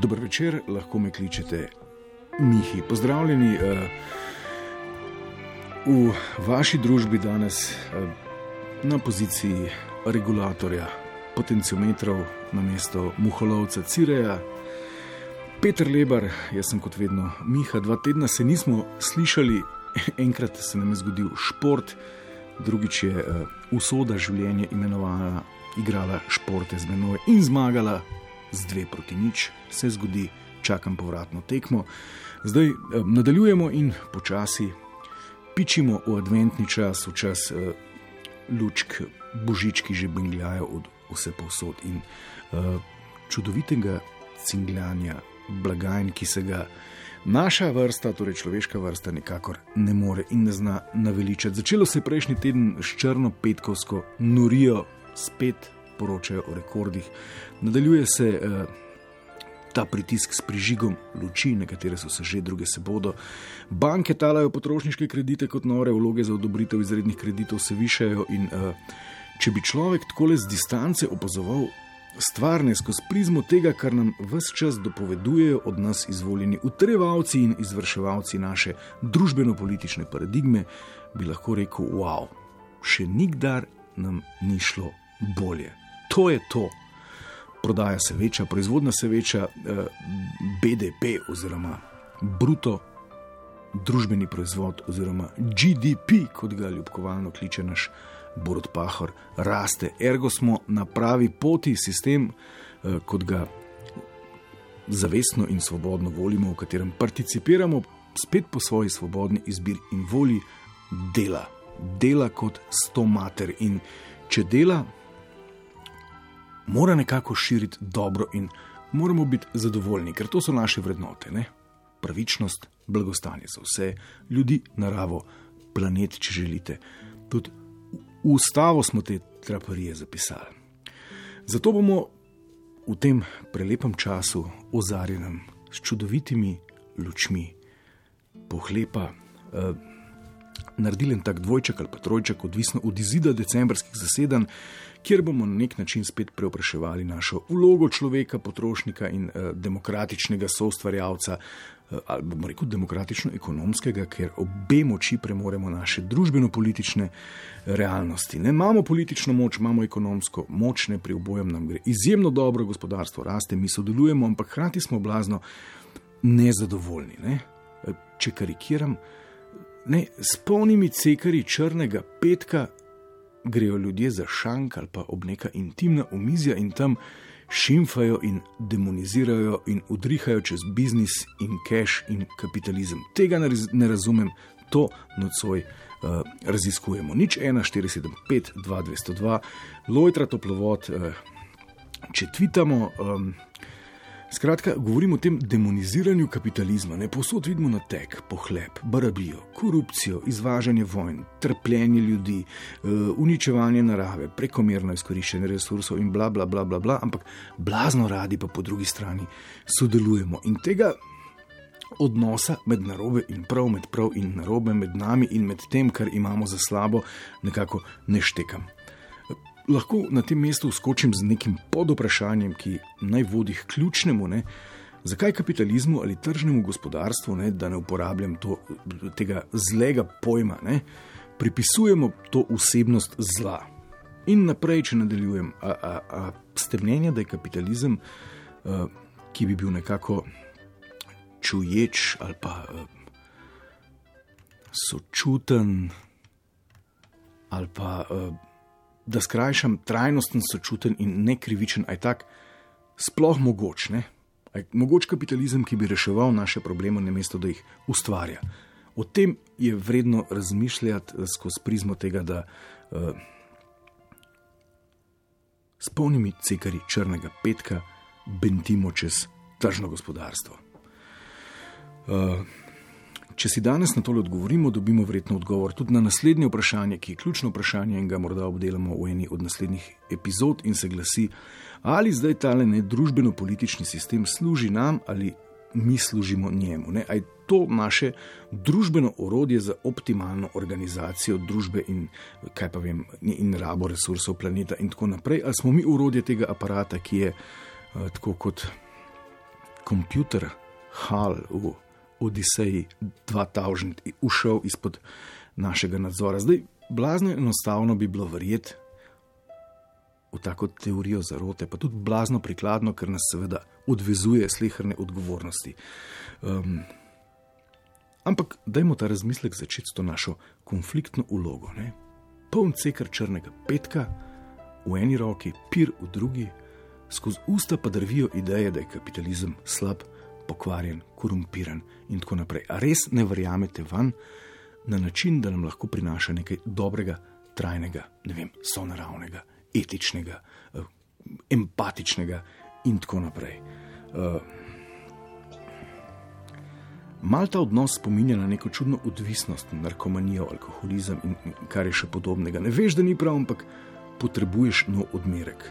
Dobro večer, lahko me kličete Mihi. Pozdravljeni uh, v vaši družbi danes uh, na poziciji regulatorja potenciometrov na mesto Muholovca Cireja. Peter Lebar, jaz sem kot vedno Miha, dva tedna se nismo slišali, enkrat se nam je zgodil šport, drugič je uh, usoda življenja imenovana, igrala športe z menoj in zmagala z dve proti nič, se zgodi, čakam povratno tekmo. Zdaj eh, nadaljujemo in počasi pičimo v adventni čas, v čas eh, lučk, božički že bingljajo od vse posod in eh, čudovitega cingljanja blagajn, ki se ga. Naša vrsta, torej človeška vrsta, nikakor ne more in ne zna naveličati. Začelo se je prejšnji teden s črno petkovsko norijo, spet poročajo o rekordih. Nadaljuje se eh, ta pritisk s prižigom luči, nekatere so se že, druge se bodo. Banke talajo potrošniške kredite kot nore, vloge za odobritev izrednih kreditov se višajo. In eh, če bi človek tako z distance opazoval stvarne skozi prizmo tega, kar nam vse čas dopovedujejo od nas izvoljeni utrevalci in izvrševalci naše družbeno-politične paradigme, bi lahko rekel: wow, še nikdar nam ni šlo bolje to je to. Prodaja se veča, proizvodnja se veča, eh, BDP oziroma bruto družbeni proizvod oziroma GDP, kot ga ljubkovalno kliče naš Borod Pahor, raste. Ergo smo na pravi poti, sistem, eh, kot ga zavestno in svobodno volimo, v katerem participiramo spet po svoji svobodni izbiri in volji dela. Dela kot sto mater in če dela, mora nekako širiti dobro in moramo biti zadovoljni, ker to so naše vrednote. Ne? Pravičnost, blagostanje za vse, ljudi, naravo, planet, če želite. Tudi v ustavo smo te traparije zapisali. Zato bomo v tem prelepem času, ozarjenem s čudovitimi lučmi, pohlepa. Eh, Naredili en tak dvojček ali pa trojček, odvisno od izida decembrskih zasedanj, kjer bomo na nek način spet preopraševali našo vlogo človeka, potrošnika in eh, demokratičnega soustvarjalca, eh, ali bomo rekel demokratično-ekonomskega, ker obe moči premoremo naše družbeno-politične realnosti. Ne imamo politično moč, imamo ekonomsko moč, ne pri obojem nam gre izjemno dobro, gospodarstvo raste, mi sodelujemo, ampak hkrati smo blazno nezadovoljni. Ne? Eh, če karikiram. Ne, s polnimi cekari črnega petka grejo ljudje za šank ali pa ob neka intimna omizja in tam šimfajo in demonizirajo in udrihajo čez biznis in cash in kapitalizem. Tega ne razumem, to nocoj uh, raziskujemo. Nič 1, 4, 7, 5, 2, 202, lojtra toplovod, uh, če tvitamo. Um, Skratka, govorimo o tem demoniziranju kapitalizma. Ne posod vidimo na tek, pohlep, barabijo, korupcijo, izvažanje vojn, trpljenje ljudi, eh, uničevanje narave, prekomerno izkoriščanje resursov in bla, bla, bla, bla, bla, ampak blazno radi pa po drugi strani sodelujemo. In tega odnosa med narobe in prav, med prav in narobe, med nami in med tem, kar imamo za slabo, nekako ne štekam lahko na tem mestu skočim z nekim podoprašanjem, ki naj vodi k ključnemu. Ne? Zakaj kapitalizmu ali tržnemu gospodarstvu, ne, da ne uporabljam to, tega zlega pojma, ne, pripisujemo to osebnost zla? In naprej, če nadaljujem, a, a, a stemnenje, da je kapitalizem, a, ki bi bil nekako čuječ ali pa a, sočuten ali pa. A, da skrajšam trajnosten, sočuten in nekrivičen, aj tak, sploh mogoč, ne? Aj, mogoč kapitalizem, ki bi reševal naše probleme, namesto da jih ustvarja. O tem je vredno razmišljati eh, skozi prizmo tega, da uh, s polnimi cekari črnega petka bentimo čez tržno gospodarstvo. Uh, Če si danes na to odgovorimo, dobimo verjetno odgovor tudi na naslednje vprašanje, ki je ključno vprašanje in ga morda obdelamo v eni od naslednjih epizod in se glasi, ali zdaj tale ne družbeno-politični sistem služi nam ali mi služimo njemu. Ne? Je to naše družbeno orodje za optimalno organizacijo družbe in, vem, in rabo resursov planeta in tako naprej, ali smo mi orodje tega aparata, ki je uh, tako kot komputer HAL v Odiseji 2000 ušel izpod našega nadzora. Zdaj, blazno enostavno bi bilo verjeti v tako teorijo zarote, pa tudi blazno prikladno, ker nas seveda odvezuje slehrne odgovornosti. Um, ampak dajmo ta razmislek začeti s to našo konfliktno ulogo. Ne? Poln cekar črnega petka, v eni roki, pir v drugi, skozi usta pa drvijo ideje, da je kapitalizem slab, pokvarjen, korumpiran in tako naprej. A res ne verjamete van na način, da nam lahko prinaša nekaj dobrega, trajnega, ne vem, sonaravnega, etičnega, eh, empatičnega in tako naprej. Uh, Mal ta odnos spominja na neko čudno odvisnost, narkomanijo, alkoholizem in kar je še podobnega. Ne veš, da ni prav, ampak potrebuješ nov odmerek.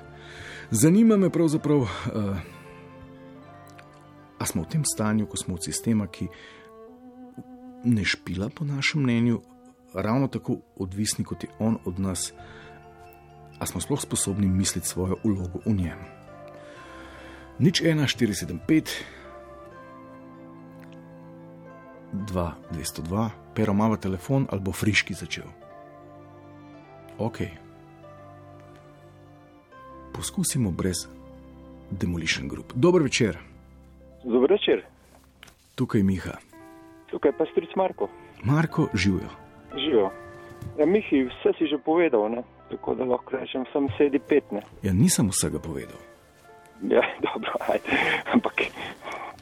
Zanima me pravzaprav, uh, a smo v tem stanju, ko smo od sistema, ki ne špila, po našem mnenju, ravno tako odvisni kot je on od nas, a smo sploh sposobni misliti svojo ulogo v njem. Nič 1, 4, 7, 5. 2, 202, pero malo telefon ali bo friški začel. Ok poskusimo brez Demolition Group. Dober večer. Dober večer. Tukaj Miha. Tukaj pa stric Marko. Marko, živijo. Živijo. Ja, Mihi, vse si že povedal, ne? tako da lahko rečem, sem sedi pet. Ne? Ja, nisem vsega povedal. Ja, dobro, ajde. ampak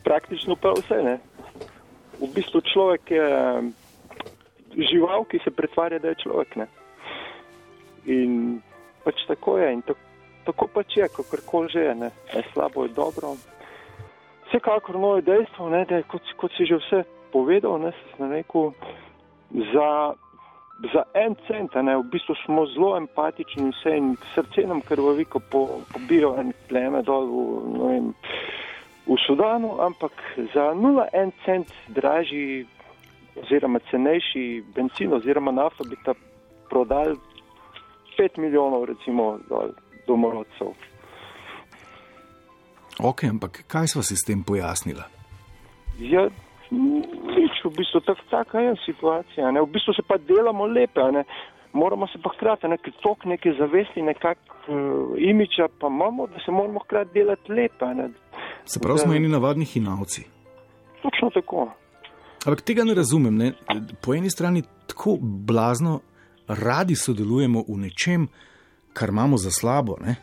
praktično pa vse. Ne? V bistvu človek je žival, ki se pretvarja, da je človek. Ne? In pač tako je. In tako tako pač je, kako koli že je, ne. je slabo, je dobro. Vsekakor novo dejstvo, ne, da je kot, kot si že vse povedal, ne, rekel, za, za en cent, ne, v bistvu smo zelo empatični in vse in srce nam krvavi, ko po, pobijo en pleme dol v, vem, v Sudanu, ampak za 0,1 cent dražji oziroma cenejši benzin oziroma nafto bi ta prodal 5 milijonov recimo dol domorodcev. Ok, ampak kaj smo si s tem pojasnili? Ja, nič, v bistvu tak, taka je situacija. Ne? V bistvu se pa delamo lepe, ne? moramo se pa hkrati nekaj tok, neke zavesti, nekak uh, imiča pa imamo, da se moramo hkrati delati lepe. Ne? Se pravi, smo eni navadni hinavci. Točno tako. Ampak tega ne razumem. Ne? Po eni strani tako blazno radi sodelujemo v nečem, kar imamo za slabo. Ne?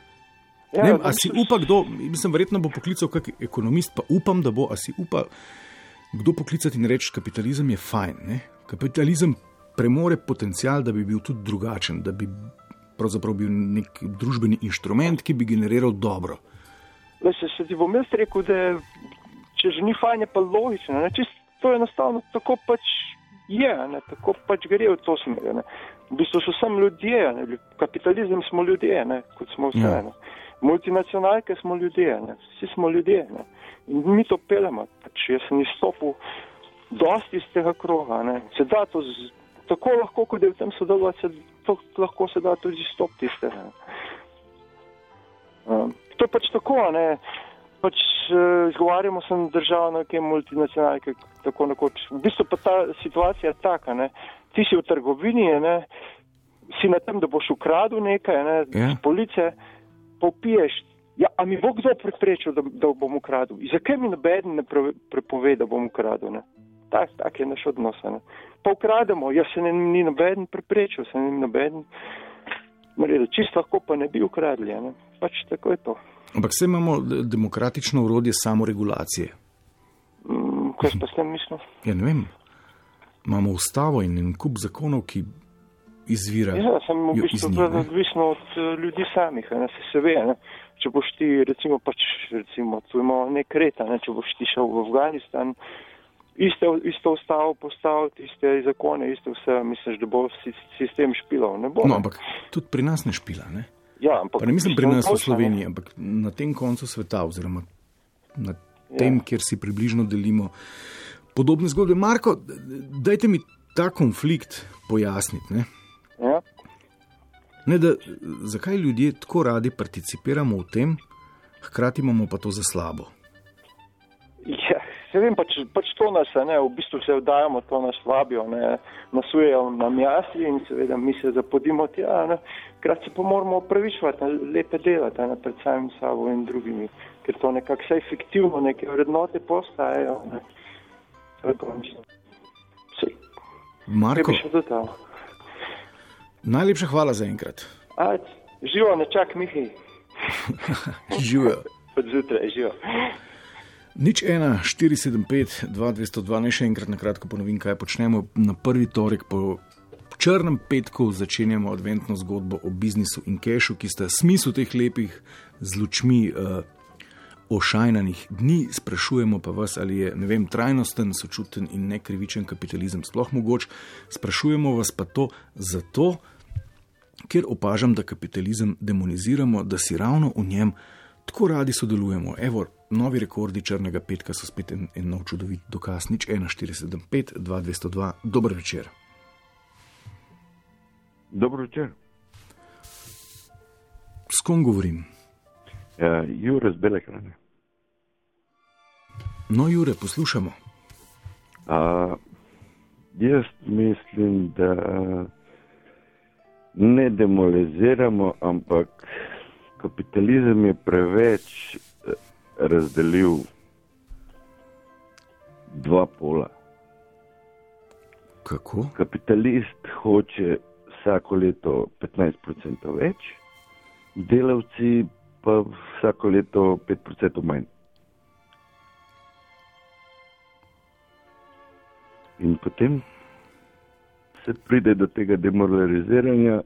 Ja, ne, a si upa kdo, mislim, verjetno bo poklical kak ekonomist, pa upam, da bo, a si upa kdo poklicati in reči, kapitalizem je fajn. Ne? Kapitalizem premore potencial, da bi bil tudi drugačen, da bi pravzaprav bil nek družbeni inštrument, ki bi generiral dobro. Le, se, se ti bom jaz rekel, da če že ni fajn, je pa logično. To je enostavno, tako pač je, ne? tako pač gre v to smer. V bistvu so samo ljudje, ne? kapitalizem smo ljudje, ne? kot smo vse. Ja. Multinacionalke smo ljudje, ne? vsi smo ljudje. Ne? In mi to pelemo. Pač jaz sem izstopil dosti iz tega kroga. Ne? Se da to z, tako lahko, kot je v tem sodelovati, se to lahko se da tudi izstopiti iz tega. Um, to je pač tako, ne. Pač uh, izgovarjamo se na državo, na neke multinacionalke, tako nekoč. V bistvu pa ta situacija je taka, ne ti si v trgovini, ne, si na tem, da boš ukradil nekaj, ne, yeah. Ja. Police, popiješ. Ja, a mi bo kdo preprečil, da, da bom ukradil? In zakaj mi noben ne pre, prepove, da bom ukradil? Tak, tak je naš odnos. Ne. Pa ukrademo, jaz se ne, ni noben preprečil, se ni noben. Naredil. Čisto lahko pa ne bi ukradli, ne. pač tako je to. Ampak vse imamo demokratično urodje samoregulacije. Mm, kaj pa s tem mislim? Ja, ne vem imamo ustavo in en kup zakonov, ki izvirajo. Ja, sem v bistvu odvisno od uh, ljudi samih, ne, se, se ve. Ne. Če boš ti, recimo, pač, recimo, tu imamo nek red, ne, če boš ti šel v Afganistan, iste, isto ustavo postaviti, iste zakone, iste vse, misliš, da bo sistem špilal. Ne bo, no, ampak tudi pri nas ne špila, ne? Ja, ampak. Pa ne mislim pri nas v Sloveniji, ampak na tem koncu sveta, oziroma na ja. tem, ja. kjer si približno delimo podobne zgodbe. Marko, dajte mi ta konflikt pojasniti. Ne? Ja. Ne, da, zakaj ljudje tako radi participiramo v tem, hkrati imamo pa to za slabo? Se vem, pač, pač to nas, ne, v bistvu se vdajamo, to nas vabijo, ne, nasujejo nam jasli in seveda mi se zapodimo tja, ne, krat se pa moramo upravičevati, lepe delati, ne, pred samim sabo in drugimi, ker to nekako vse fiktivno, neke vrednote postajajo, ne. Marko, najlepša hvala za enkrat. Živo, ne čak, Mihi. Živijo. Od zjutraj, živijo. Nič 1, 475, 2202, ne še enkrat na kratko ponovim, kaj počnemo. Na prvi torek po črnem petku začenjamo adventno zgodbo o biznisu in kešu, ki sta smislu teh lepih z lučmi uh, ošajnanih dni. Sprašujemo pa vas, ali je vem, trajnosten, sočuten in nekrivičen kapitalizem sploh mogoč. Sprašujemo vas pa to zato, ker opažam, da kapitalizem demoniziramo, da si ravno v njem tako radi sodelujemo. Evo, novi rekordi črnega petka so spet en, en nov čudovit dokaz, nič 1475, 2202, dober večer. Dobro večer. S kom govorim? Uh, Jure z Belehrane. No, Jure, poslušamo. Uh, jaz mislim, da ne demoliziramo, ampak kapitalizem je preveč eh, razdelil dva pola. Kako? Kapitalist hoče vsako leto 15% več, delavci pa vsako leto 5% manj. In potem se pride do tega demoraliziranja,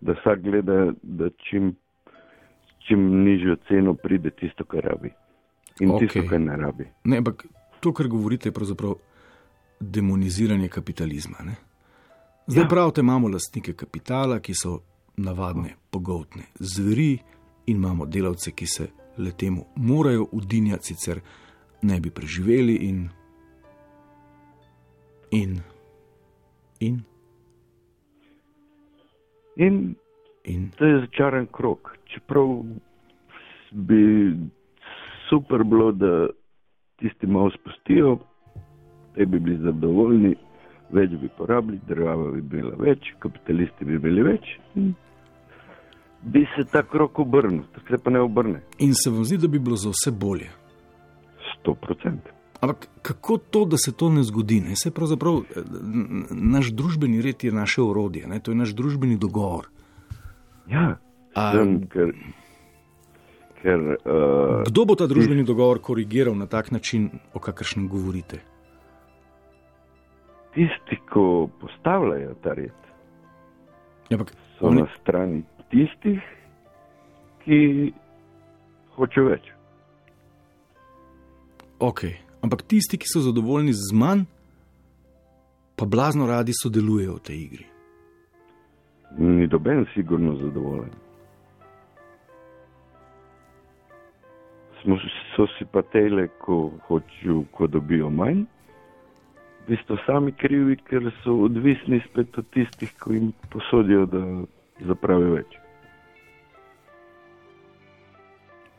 da vsak gleda, da čim čim nižjo ceno pride tisto, kar rabi. In okay. tisto, kar ne rabi. Ne, ampak to, kar govorite, je pravzaprav demoniziranje kapitalizma. Ne? Zdaj ja. pravite, imamo lastnike kapitala, ki so navadne, pogotne zveri, in imamo delavce, ki se le temu morajo udinjati, sicer ne bi preživeli. In, in, in. In, in. to je začaran krok čeprav bi super bilo, da tisti malo spustijo, te bi bili zadovoljni, več bi porabili, država bi bila več, kapitalisti bi bili več. Bi se ta krok obrnil, tako se pa ne obrne. In se vam zdi, da bi bilo za vse bolje? Sto procent. Ampak kako to, da se to ne zgodi? Ne? Se pravzaprav naš družbeni red je naše orodje, ne? to je naš družbeni dogovor. Ja, Sem, ker, ker, uh, Kdo bo ta družbeni tisti, dogovor korigiral na tak način, o kakršnem govorite? Tisti, ki postavljajo ta red, ja, pak, so oni... na strani tistih, ki hočejo več. Okay. Ampak tisti, ki so zadovoljni z manj, pa blazno radi sodelujejo v tej igri. Ni doben, sigurno zadovoljen. smo, so si pa tele, ko hočejo, ko dobijo manj. V bistvu sami krivi, ker so odvisni spet od tistih, ki jim posodijo, da zapravijo več.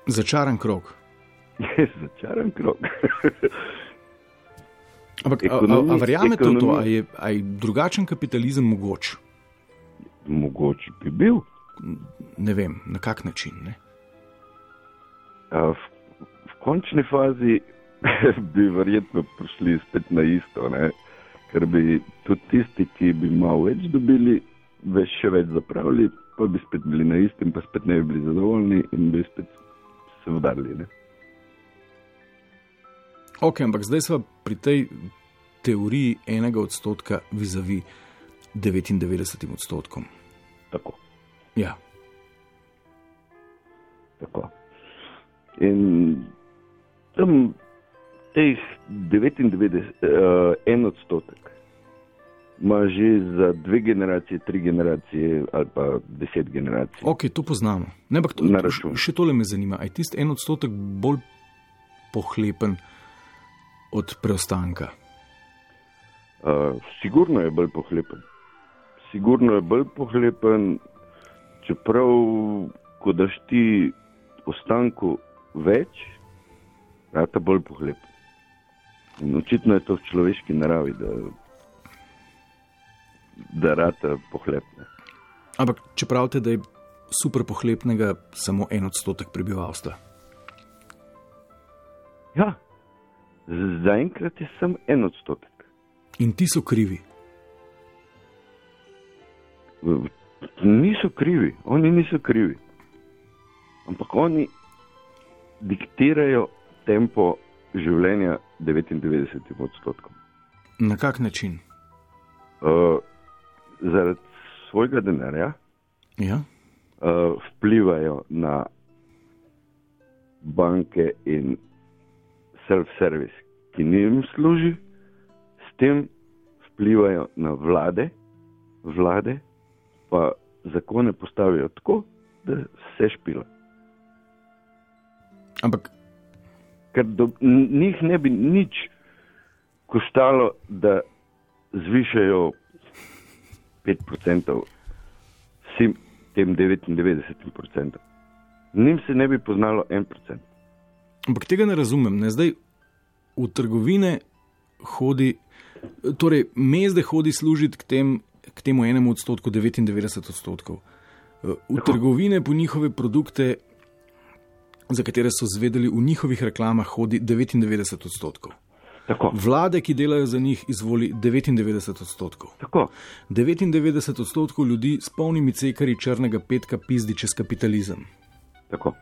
Začaran krok. Je začaran krok. Ampak, a, a, a verjamete v to, da je, je drugačen kapitalizem mogoč? Mogoče bi bil. Ne vem, na kak način. Ne? A, v končni fazi bi verjetno prišli spet na isto, ne? ker bi tudi tisti, ki bi malo več dobili, več še več zapravili, pa bi spet bili na istem, pa spet ne bi bili zadovoljni in bi spet se udarili. Ok, ampak zdaj smo pri tej teoriji enega odstotka vizavi 99 odstotkom. Tako. Ja. Tako. In tam teh 99, uh, en odstotek, ima že za dve generacije, tri generacije ali pa deset generacij. Ok, to poznamo. Ne, to, to, še tole me zanima. Je tisti en odstotek bolj pohlepen od preostanka? Uh, sigurno je bolj pohlepen. Sigurno je bolj pohlepen, čeprav, ko daš ti ostanku več, rata bolj pohlep. In očitno je to v človeški naravi, da, da rata pohlepne. Ampak če pravite, da je super pohlepnega samo en odstotek prebivalstva. Ja, zaenkrat je samo en odstotek. In ti so krivi. Niso krivi, oni niso krivi. Ampak oni diktirajo tempo življenja 99 odstotkom. Na kak način? Uh, zaradi svojega denarja ja? uh, vplivajo na banke in self-service, ki njim služi, s tem vplivajo na vlade, vlade pa zakone postavijo tako, da se špila. Ampak. Ker do, njih ne bi nič koštalo, da zvišajo 5% vsem tem 99%. Njim se ne bi poznalo 1%. Ampak tega ne razumem. Ne? Zdaj v trgovine hodi, torej mezde hodi služiti k, tem, k temu enemu odstotku, 99 odstotkov. V Tako. trgovine po njihove produkte, za katere so zvedeli v njihovih reklamah, hodi 99 odstotkov. Tako. Vlade, ki delajo za njih, izvoli 99 odstotkov. Tako. 99 odstotkov ljudi s polnimi cekari črnega petka pizdi čez kapitalizem. Tako.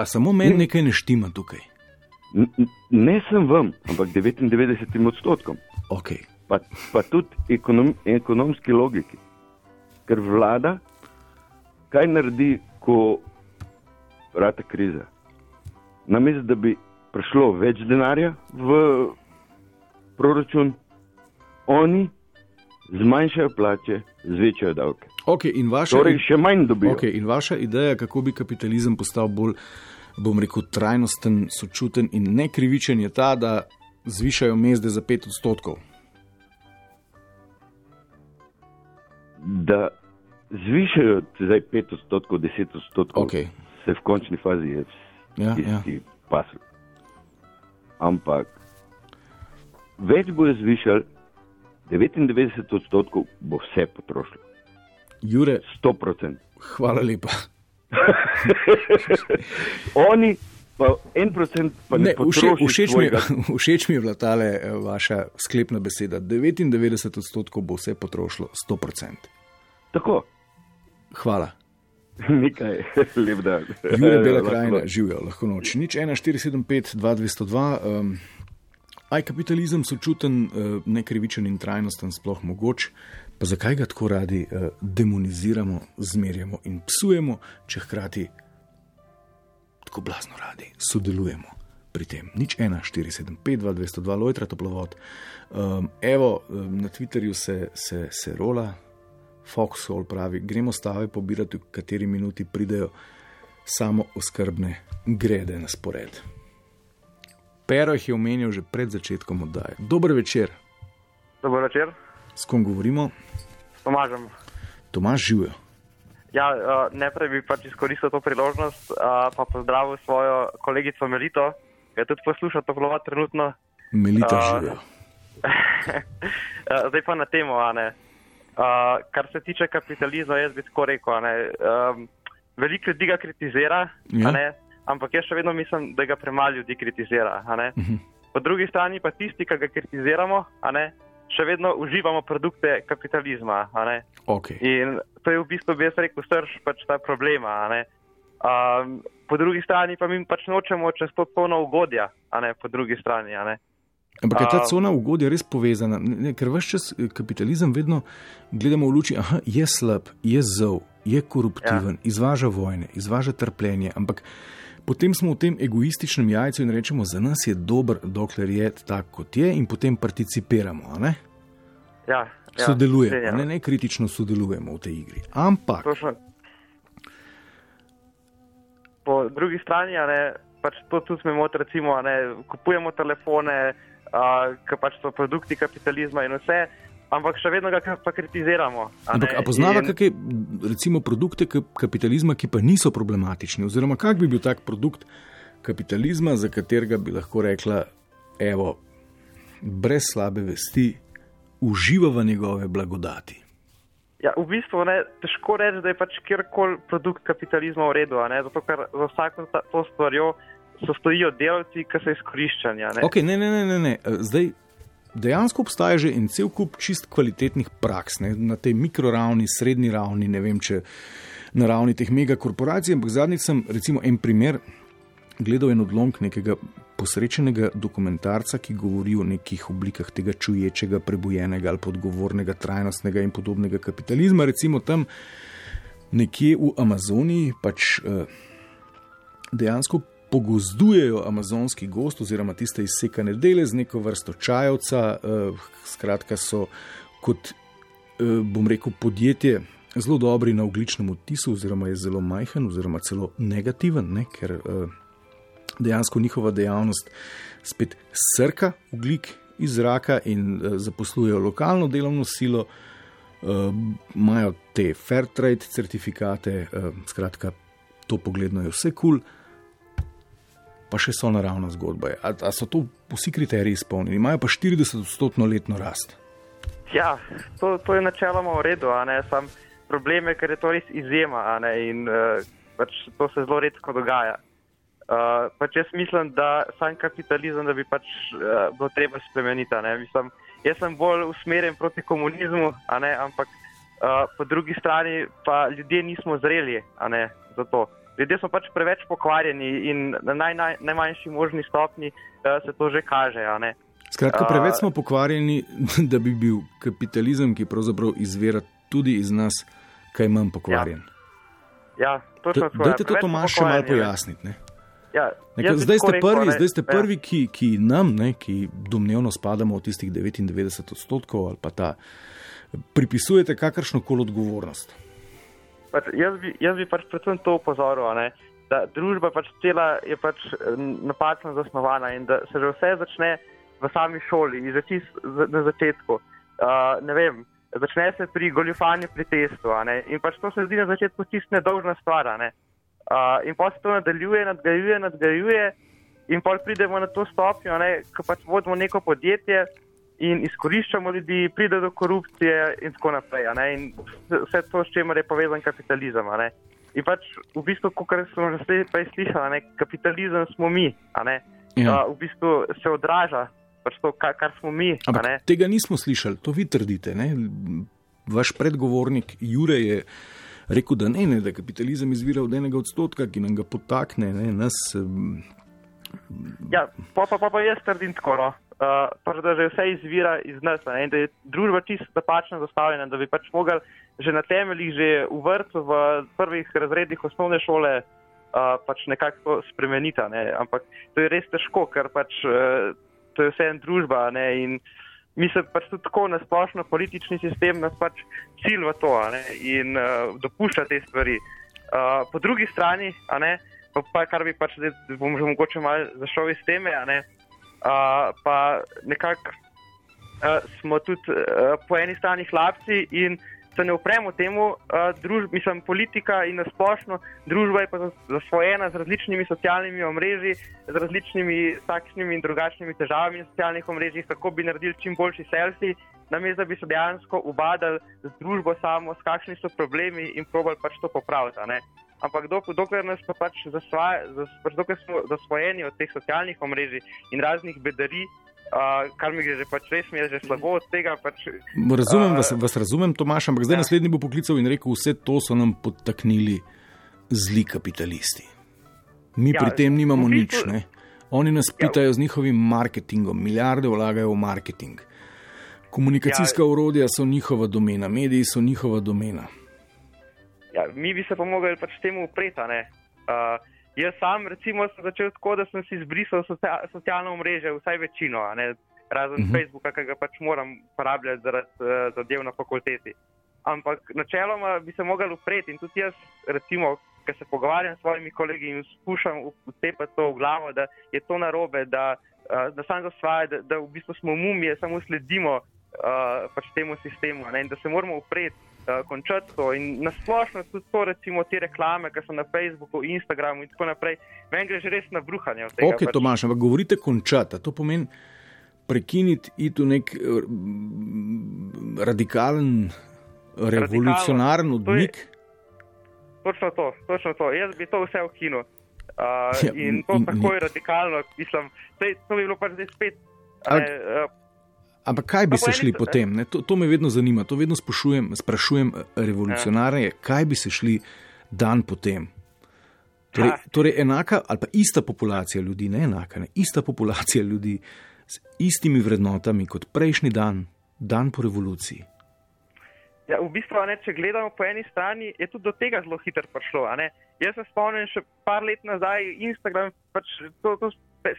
A samo meni nekaj ne štima tukaj. Ne sem vam, ampak 99 odstotkom. Okay. Pa, pa tudi ekonom, ekonomski logiki. Ker vlada, kaj naredi, ko vrata kriza? Namesto da bi prišlo več denarja v proračun, oni zmanjšajo plače, zvečajo davke. Okay, vaša, torej, še manj dobijo. Okay, in vaša ideja, kako bi kapitalizem postal bolj, bom rekel, trajnosten, sočuten in nekrivičen, je ta, da zvišajo mezde za 5 odstotkov. Da zvišajo zdaj 5 odstotkov, 10 odstotkov, okay. se v končni fazi je ja, ja. pasel. Ampak več bojo zvišali, 99 odstotkov bo vse potrošilo. Jure, 100%. Hvala lepa. Oni pa en procent pa ne, ne všeč, všeč, mi, všeč mi je bila ta eh, vaša sklepna beseda. 99 odstotkov bo vse potrošilo, 100%. Tako. Hvala. Nekaj, lep dan. Jure Bela krajina, živijo, lahko noč. Nič 1475, 2202. Um, aj kapitalizem sočuten, uh, nekrivičen in trajnosten, sploh mogoč. Pa zakaj ga tako radi uh, demoniziramo, zmerjamo in psujemo, če hkrati tako blazno radi sodelujemo pri tem? Nič 1, 4, 7, 5, 2, 202, lojtra toplovod. Um, evo, na Twitterju se, se, se rola, Foxhole pravi, gremo stave pobirati, v kateri minuti pridejo samo oskrbne grede na spored. Pero jih je omenil že pred začetkom oddaje. Dober večer. Dober večer. S kom govorimo? S Tomažem. Tomaž živijo. Ja, uh, najprej bi pač izkoristil to priložnost, uh, pa pozdravil svojo kolegico Melito, ki tudi posluša to vlova trenutno. Melita uh, živijo. Zdaj pa na temo, uh, kar se tiče kapitalizma, jaz bi tako rekel. Um, veliko ljudi ga kritizira, ja. ampak jaz še vedno mislim, da ga premalo ljudi kritizira. Uh mhm. -huh. Po drugi strani pa tisti, ki ga kritiziramo, še vedno uživamo produkte kapitalizma. Okay. In to je v bistvu, bi jaz rekel, srč pač ta problema. Um, po drugi strani pa mi pač nočemo čez to polno ugodja, po drugi strani. Ampak je ta cona ugodja res povezana, ne, ker vse čas eh, kapitalizem vedno gledamo v luči, da je slab, je zov, je koruptiven, ja. izvaža vojne, izvaža trpljenje. Ampak potem smo v tem egoističnem jajcu in rečemo, za nas je dober, dokler je tako, kot je, in potem participiramo. Ja, ja, sodelujemo, ne, ne kritično sodelujemo v tej igri. Ampak. Po drugi strani, ne, pač to tudi smo imeli, recimo, ne, kupujemo telefone, ki pač so produkti kapitalizma in vse. Ampak še vedno ga pa kritiziramo. Ampak a poznava in... kakšne, recimo, produkte kapitalizma, ki pa niso problematični? Oziroma, kak bi bil tak produkt kapitalizma, za katerega bi lahko rekla, evo, brez slabe vesti, uživa v njegove blagodati. Ja, v bistvu je težko reči, da je pač kjerkoli produkt kapitalizma v redu, zato ker za vsako to stvarjo so stojijo delci, ki so izkoriščani. Ne? Okay, ne, ne, ne, ne. Zdaj, dejansko obstaja že en cel kup čist kvalitetnih praks ne? na tej mikroravni, srednji ravni, ne vem če na ravni teh megakorporacij. Ampak zadnjič sem recimo en primer gledal en odlomk nekega posrečenega dokumentarca, ki govori o nekih oblikah tega čuječega, prebojenega ali podgovornega, trajnostnega in podobnega kapitalizma. Recimo tam nekje v Amazoniji pač eh, dejansko pogozdujejo amazonski gost oziroma tiste izsekane dele z neko vrsto čajovca. Eh, skratka, so kot, eh, bom rekel, podjetje. Zelo dobri na ogličnem odtisu, oziroma je zelo majhen, oziroma celo negativen, ne? ker uh, dejansko njihova dejavnost spet srka ugljik iz zraka in zaposlujejo lokalno delovno silo, imajo te fair trade certifikate, skratka, to pogledno je vse kul. Cool pa še so naravna zgodba. A, a so to vsi kriteriji izpolnjeni, imajo pa 40-odstotno letno rast? Ja, to, to je načeloma v redu, sam problem je, ker je to res izjema in uh, pač to se zelo redko dogaja. Uh, pač jaz mislim, da sam kapitalizem da bi pač uh, bilo treba spremeniti. Mislim, jaz sem bolj usmerjen proti komunizmu, ampak uh, po drugi strani pa ljudje nismo zreli za to ljudje so pač preveč pokvarjeni in na naj, naj, najmanjši možni stopni uh, se to že kaže. Skratka, preveč smo pokvarjeni, da bi bil kapitalizem, ki pravzaprav izvira tudi iz nas, kaj manj pokvarjen. Ja, ja točno tako. Dajte to, Tomaš, še malo pojasniti. Ja, Nekaj, zdaj, ste prvi, rekel, zdaj ste ja. prvi, ki, ki nam, ne, ki domnevno spadamo v tistih 99 odstotkov ali pa ta, pripisujete kakršno koli odgovornost. Pač jaz, bi, jaz bi pač predvsem to upozoril, ne, da družba pač cela je pač napačno zasnovana in da se že vse začne v sami šoli, čist, na začetku. Uh, vem, začne se pri goljufanju pri testu in pač to se zdi na začetku čisto nedolžna stvar. Ne. Uh, in pa se to nadaljuje, nadgrajuje, nadgrajuje in pa pridemo na to stopnjo, ko pač vodimo neko podjetje in izkoriščamo ljudi, pride do korupcije in tako naprej. In vse to, s čimer je povezan kapitalizem. In pač v bistvu, kot smo že prej slišali, kapitalizem smo mi. Ja. V bistvu se odraža pač to, kar, kar smo mi. Ampak, tega nismo slišali, to vi trdite. Ne? Vaš predgovornik Jure je rekel, da ne, ne da kapitalizem izvira od enega odstotka, ki nam ga potakne. Ne, nas, Ja, pa, pa, pa, pa jaz trdim tako. No uh, da že vse izvira iz nas ne, in da je družba čisto napačno zastavljena, da bi pač mogli že na temeljih, že v vrtu, v prvih razredih osnovne šole uh, pač nekako to spremeniti. Ne. Ampak to je res težko, ker pač uh, to je vse en družba ne, in mi se pač tudi tako na splošno politični sistem nas pač cilj v to ne, in uh, dopušča te stvari. Uh, po drugi strani, pa, kar bi pač, da bom že mogoče malo zašel iz teme, ne, pa nekako uh, smo tudi uh, po eni strani hlapci in se ne upremo temu, uh, družb, mislim, politika in nasplošno družba je pa zasvojena z različnimi socialnimi omrežji, z različnimi takšnimi in drugačnimi težavami na socialnih omrežjih, kako bi naredili čim boljši selfi, namesto da bi se dejansko ubadali z družbo samo, s kakšni so problemi in probali pač to popraviti ampak dok, dokler, pač zasvaja, zas, pač dokler smo zasvojeni od teh socialnih omrežij in raznih bedarij, uh, kar mi gre pač res, mi je že slabo od tega. Pač, razumem, uh, vas, vas razumem, Tomaš, ampak zdaj ja. naslednji bo poklical in rekel, vse to so nam podtaknili zli kapitalisti. Mi ja, pri tem nimamo nič. Ne? Oni nas ja. pitajo ja, z njihovim marketingom, milijarde vlagajo v marketing. Komunikacijska ja, urodja so njihova domena, mediji so njihova domena. Ja, mi bi se pa mogli pač temu upreti. Uh, jaz sam, recimo, sem začel tako, da sem si izbrisal socialno mrežo, vsaj večino, razen uh mhm. -huh. Facebooka, ki ga pač moram uporabljati zaradi uh, zadev na fakulteti. Ampak načeloma bi se mogli upreti in tudi jaz, recimo, ki se pogovarjam s svojimi kolegi in skušam vtepati to v glavo, da je to narobe, da, uh, da sam zasvaja, da, da v bistvu smo mumije, samo sledimo uh, pač temu sistemu ne? in da se moramo upreti uh, končati to. In nasplošno tudi to, recimo te reklame, ki so na Facebooku, Instagramu in tako naprej, meni gre že res na bruhanje. Tega, ok, pač. Tomaš, ampak govorite končati, to pomeni prekiniti iti v nek uh, radikalen, revolucionaren odmik. Točno to, točno to. Jaz bi to vse ukinil. Uh, ja, in to in, tako je radikalno, mislim, sej, to bi bilo pa zdaj spet. Uh, Ampak kaj bi se šli potem? To, to me vedno zanima, to vedno sprašujem, sprašujem eh, revolucionarje, ja. kaj bi se šli dan potem. Torej, torej, enaka ali pa ista populacija ljudi, ne enaka, ne, ista populacija ljudi z istimi vrednotami kot prejšnji dan, dan po revoluciji. Ja, v bistvu, ne, če gledamo po eni strani, je tudi do tega zelo hitro prišlo. Jaz se spomnim, še par let nazaj, Instagram, pač to, to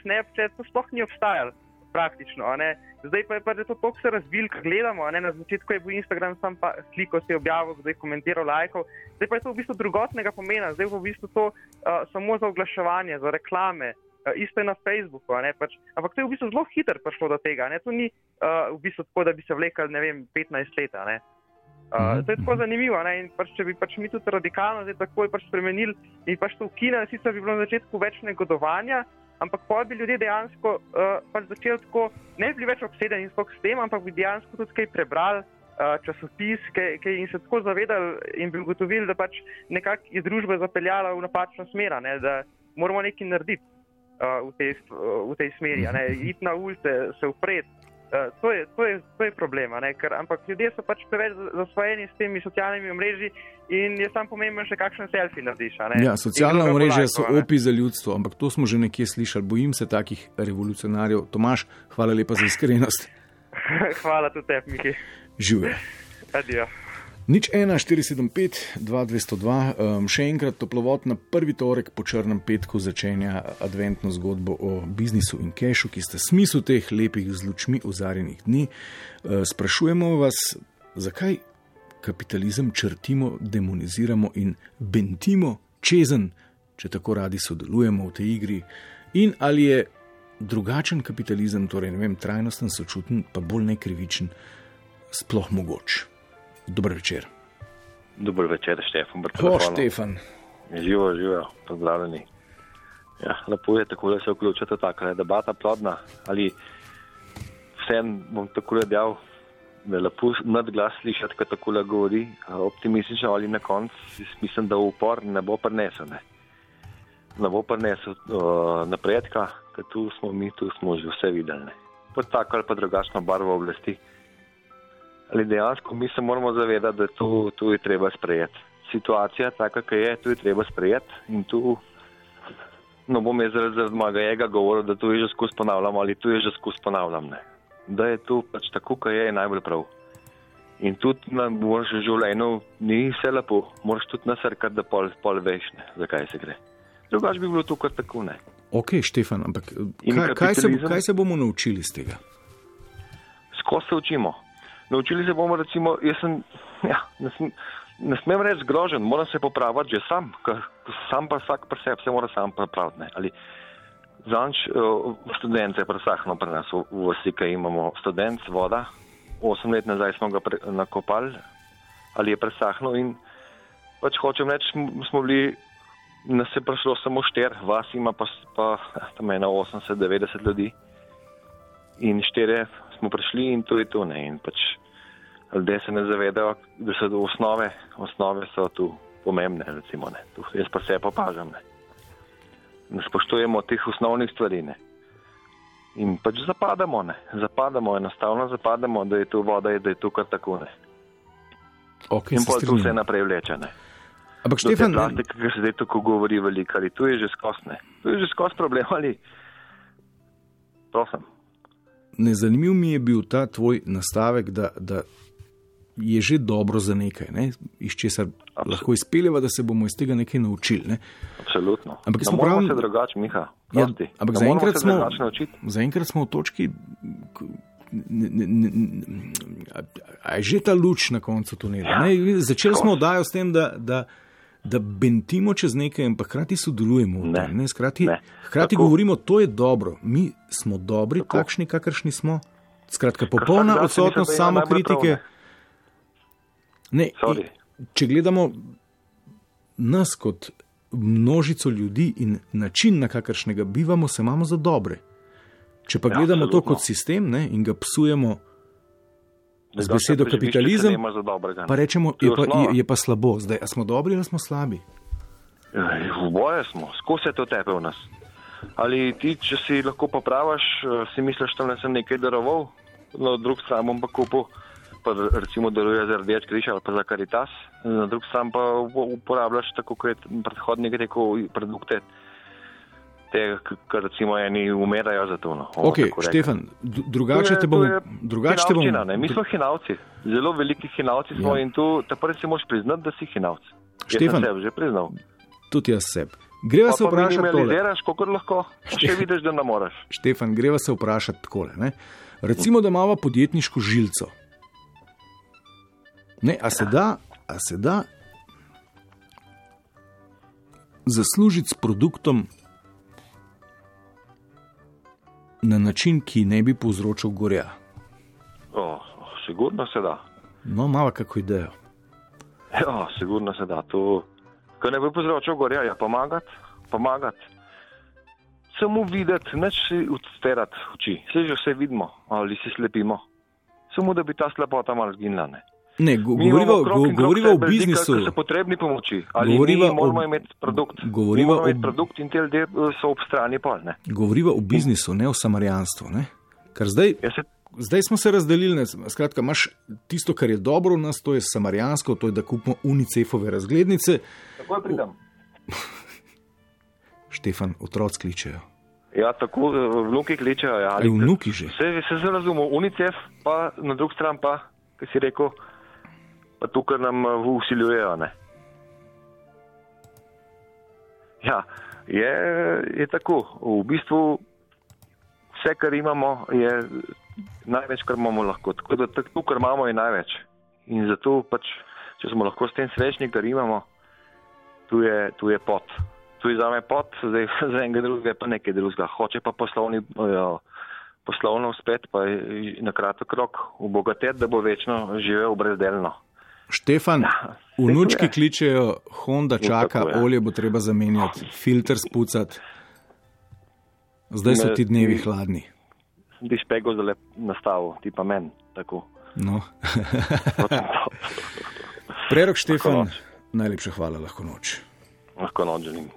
Snapchat, to sploh ni obstajalo praktično. Zdaj pa je pa to tako se razvil, kar gledamo. Na začetku je bil Instagram sam pa sliko, se je objavil, zdaj komentiral lajkov. Zdaj pa je to v bistvu drugotnega pomena, zdaj je v bistvu to uh, samo za oglaševanje, za reklame. Uh, isto je na Facebooku, pač, ampak to je v bistvu zelo hitro prišlo do tega. Ne? To ni uh, v bistvu tako, da bi se vlekel, ne vem, 15 let. Uh, to je tako zanimivo. Pač, če bi pač mi tudi radikalno zdaj takoj pač spremenili in pač to ukinili, sicer bi bilo na začetku več negodovanja, ampak pa bi ljudje dejansko uh, pač začeli tako, ne bi bili več obsedeni s tem, ampak bi dejansko tudi kaj prebrali. Uh, časopis, ki jim se tako zavedali in bi ugotovili, da pač nekako je družba zapeljala v napačno smer, ne, da moramo nekaj narediti uh, v, tej, uh, v tej smeri, iti na ulice, se upreti, Uh, to, je, to, je, to je problem, Ker, ampak ljudje so pač preveč zasvojeni s temi socialnimi mreži in je tam pomemben še kakšen selfie narediš. Ja, socialna mreža so opi za ljudstvo, ampak to smo že nekje slišali. Bojim se takih revolucionarjev. Tomaš, hvala lepa za iskrenost. hvala tudi tebi, Miki. Živijo. Adijo. Nič 1, 475, 2202, um, še enkrat toplovod na prvi torek po črnem petku začenja adventno zgodbo o biznisu in kešu, ki sta smislu teh lepih z lučmi ozarjenih dni. Uh, sprašujemo vas, zakaj kapitalizem črtimo, demoniziramo in bentimo čezen, če tako radi sodelujemo v tej igri, in ali je drugačen kapitalizem, torej ne vem, trajnosten, sočuten, pa bolj nekrivičen, sploh mogoče. Dober večer. Dober večer, Štefan. Hvala, Štefan. Živo, živo, pozdravljeni. Ja, lepo je tako, da se vključite tako, da je debata plodna. Ali vsem bom tako rekel, da je lepo nadglas slišati, kaj tako le govori, optimistično ali na koncu, mislim, da upor ne bo prenesel. Ne, ne bo prenesel uh, napredka, ker tu smo mi, tu smo že vse videli. Pod tako ali pa drugačno barvo oblasti ali dejansko mi se moramo zavedati, da to, to je treba sprejeti. Situacija, taka, ki je, to je treba sprejeti in tu no bom jaz zaradi mojega ega govoril, da to je že skozi ponavljam ali to je že skozi ponavljam. Ne. Da je to pač tako, ki je, je najbolj prav. In tudi na božjem življenju ni vse lepo, moraš tudi nasrkati, da pol, pol veš, ne, zakaj se gre. Drugač bi bilo to kar tako ne. Ok, Štefan, ampak kaj, kaj, se, kaj se bomo naučili iz tega? Skozi se učimo. Naučili se bomo, recimo, jaz sem, ja, ne, sem, ne smem reči zgrožen, moram se popraviti že sam, ker sam pa vsak pri sebi se mora sam popraviti. Zanč, uh, študent je presahno pri nas v, v vsi, ki imamo študent, voda, osem let nazaj smo ga pre, nakopali, ali je presahno in pač hočem reči, smo bili, nas je prišlo samo šter, vas ima pa, pa tam ena 80-90 ljudi in štere smo prišli in to je to ne. In pač ljudje se ne zavedajo, da so osnove, osnove so tu pomembne. Recimo, tu, jaz pa se opažam, ne. ne spoštujemo teh osnovnih stvari. Ne. In pač zapadamo, ne. zapadamo, enostavno zapadamo, da je tu voda, da je tu kar tako. Ne. Okay, in tu vse naprej vleče. Ne. Ampak Štefan, plastika, ki se zdaj tako govori veliko, ali tu je že skosne. Tu je že skos problem, ali prosim. Nezanimiv mi je bil ta tvoj nastavek, da, da je že dobro za nekaj, ne? iz česar Absolut. lahko izpeljeva, da se bomo iz tega nekaj naučili. Ne? Absolutno. Ampak smo pravi, da se drugače, Miha. Ja, ampak zaenkrat smo, za smo v točki. Je že ta luč na koncu tunela. Ja, Začeli smo oddajo s tem, da, da, da bentimo čez nekaj, ampak hkrati sodelujemo. Ne, ne, skrati, ne. Hkrati Tako. govorimo, da je dobro, mi smo dobri, Tako. takšni, kakršni smo. Skratka, popolna odsotnost samokritike. Prav, Ne, če gledamo nas kot množico ljudi in način, na kakršnega bivamo, se imamo za dobre. Če pa ja, gledamo absolutno. to kot sistem ne, in ga psujemo z besedo kapitalizem, dobrega, pa rečemo, je pa, je, je pa slabo. Zdaj, smo dobri ali smo slabi? V boju smo, skozi je to tepe v nas. Ali ti, če si lahko popraviš, eh, si misliš, da sem nekaj daroval, na drug stran bom pa kupil, pa recimo deluje za rdeč križ ali pa za karitas, na drug stran pa uporabljaš tako, kot je predhodnik rekel, produkte. Te, kar recimo eni umirajo za to. No. Ok, Štefan, drugače te bomo. Drugače te bomo. Mi smo hinavci, zelo veliki hinavci smo ja. in tu prvi si moš priznati, da si hinavc. Štefan, jaz sem se že priznal. Tudi jaz sebi. Greva se vprašati, ali lahko kako lahko, še vidiš, da ne moreš. Štefan, greva se vprašati takole. Recimo, da imamo podjetniško žilico. Ne, a se da, a se da zaslužiti s produktom na način, ki ne bi povzročil gorja? O, sigurno se da. No, malo kako idejo. Ja, sigurno se da. To, kar ne bi povzročil gorja, je ja, pomagati. Pomagat. Samo videti, neč si odsterati oči. Vse že vse vidimo, ali si slepimo. Samo da bi ta slepota malo zginila. Ne, govoriva, govoriva o biznisu. Da so potrebni pomoči. Ali govoriva mi moramo o, imeti produkt. Govoriva o imeti produkt in te ljudje eh, so ob strani pol. Ne? Govoriva o biznisu, ne o samarjanstvu. Ne? Ker zdaj, ja se... zdaj smo se razdelili. Ne? Skratka, imaš tisto, kar je dobro v nas, to je samarjansko, to je, da kupimo unicefove razglednice. Tako pridem. Štefan, otroci kličejo. Ja, tako eh, vnuki kličejo. Ja, vnuki že. Se, se zelo razumemo, unicef, pa na drug stran pa, ki si rekel pa tukaj nam eh, usiljujejo. Ja, je, je tako. V bistvu vse, kar imamo, je največ, kar imamo lahko. Tako da to, kar imamo, je največ. In zato, pač, če smo lahko s tem srečni, kar imamo, tu je, tu je pot. Tu je za me pot, zdaj za enega drugega pa nekaj drugega. Hoče pa poslovni. Jo, Poslovno spet, pa na kratek rok obogatiti, da bo večno živel brezdelno. Štefan, ja, vnučki kličejo, Honda čaka, olje bo treba zamenjati, filter spucati. Zdaj so ti dnevi hladni. Ti špego zelo nastavil, ti pa meni tako. No. Prerok Štefan, najlepša hvala, lahko noč. Lahko noč želim.